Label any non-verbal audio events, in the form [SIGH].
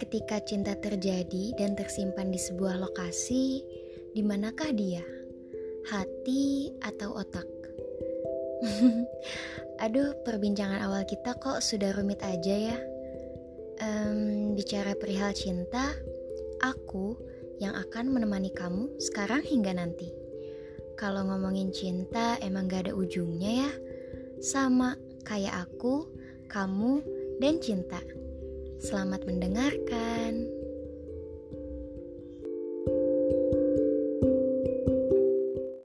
Ketika cinta terjadi dan tersimpan di sebuah lokasi, di manakah dia? Hati atau otak? [LAUGHS] Aduh, perbincangan awal kita kok sudah rumit aja ya. Um, bicara perihal cinta, aku yang akan menemani kamu sekarang hingga nanti. Kalau ngomongin cinta emang gak ada ujungnya ya. Sama kayak aku, kamu, dan cinta. Selamat mendengarkan.